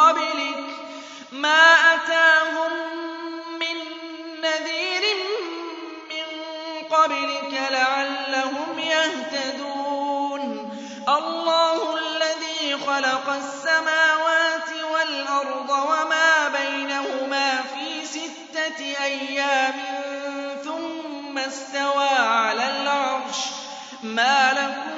قبلك. ما أتاهم من نذير من قبلك لعلهم يهتدون. الله الذي خلق السماوات والأرض وما بينهما في ستة أيام ثم استوى على العرش. ما لكم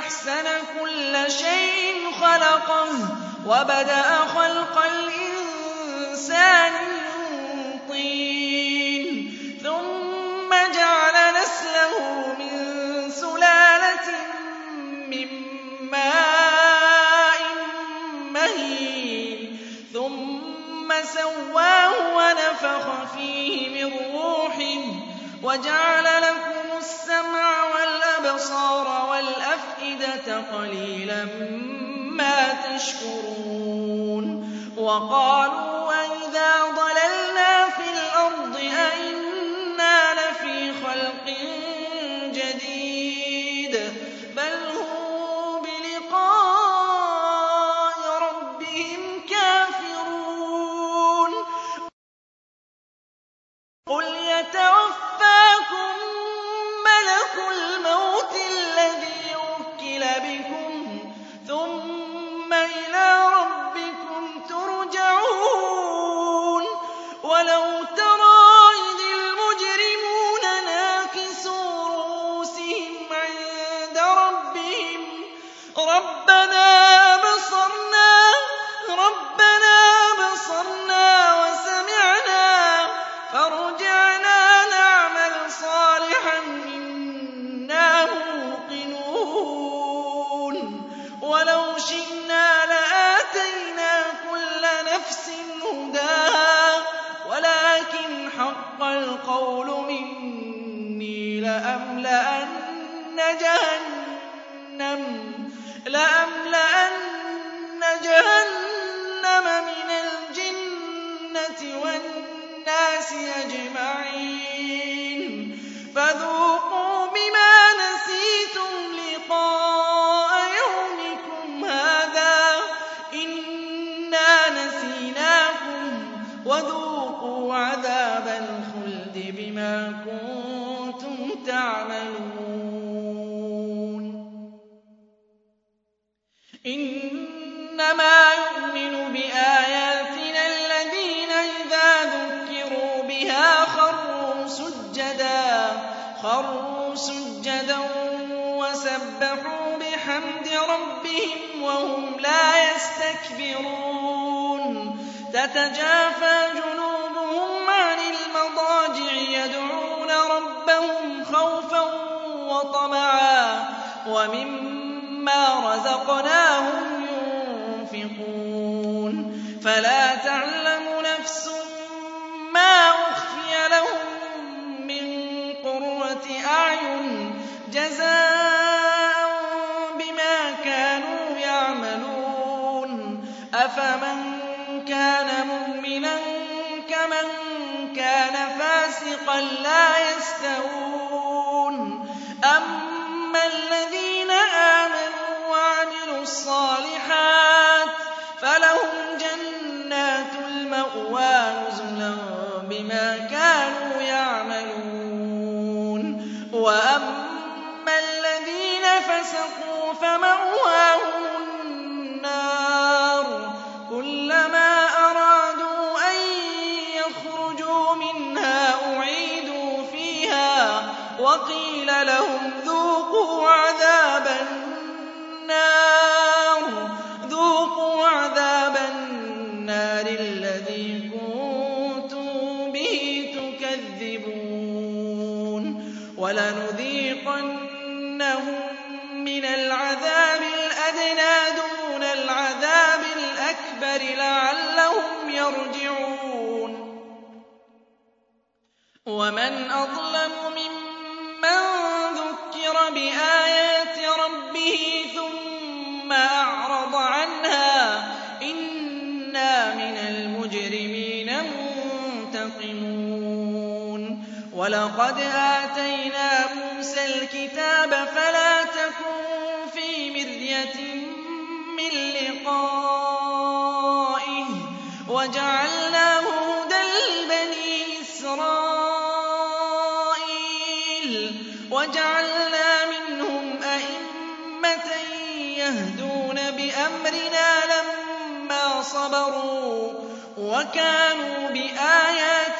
أحسن كل شيء خلقه وبدأ خلق الإنسان من طين ثم جعل نسله من سلالة من ماء مهين ثم سواه ونفخ فيه من روحه وجعل لكم السمع والأبصار والأفئدة قليلا ما تشكرون وقالوا أئذا ضللنا لأملأن جهنم من الجنة والناس أجمعين. فذوقوا بما نسيتم لقاء يومكم هذا. إنا نسيناكم وذوقوا عذاب الخلد بما كنتم تعملون. إنما يؤمن بآياتنا الذين إذا ذكروا بها خروا سجدا خروا سجدا وسبحوا بحمد ربهم وهم لا يستكبرون. تتجافى جنوبهم خوفا وطمعا ومما رزقناهم ينفقون. فلا تعلم نفس ما أخفي لهم من قرة أعين. جزاء وَأَمَّا الَّذِينَ فَسَقُوا فَمَأْوَاهُمُ النَّارُ كُلَّمَا أَرَادُوا أَن يَخْرُجُوا مِنْهَا أُعِيدُوا فِيهَا وَقِيلَ لَهُمْ ذُوقُوا عَذَابَ النَّارِ وَلَنُذِيقَنَّهُم مِّنَ الْعَذَابِ الْأَدْنَىٰ دُونَ الْعَذَابِ الْأَكْبَرِ لَعَلَّهُمْ يَرْجِعُونَ. وَمَنْ أَظْلَمُ مِمَّن ذُكِّرَ بِآيَاتِ رَبِّهِ ثُمَّ وَلَقَدْ آتَيْنَا مُوسَى الْكِتَابَ فَلَا تَكُن فِي مِرْيَةٍ مِّن لِّقَائِهِ وَجَعَلْنَاهُ هُدًى لِّبَنِي إِسْرَائِيلَ وَجَعَلْنَا مِنْهُمْ أَئِمَّةً يَهْدُونَ بِأَمْرِنَا لَمَّا صَبَرُوا وَكَانُوا بِآيَاتِنَا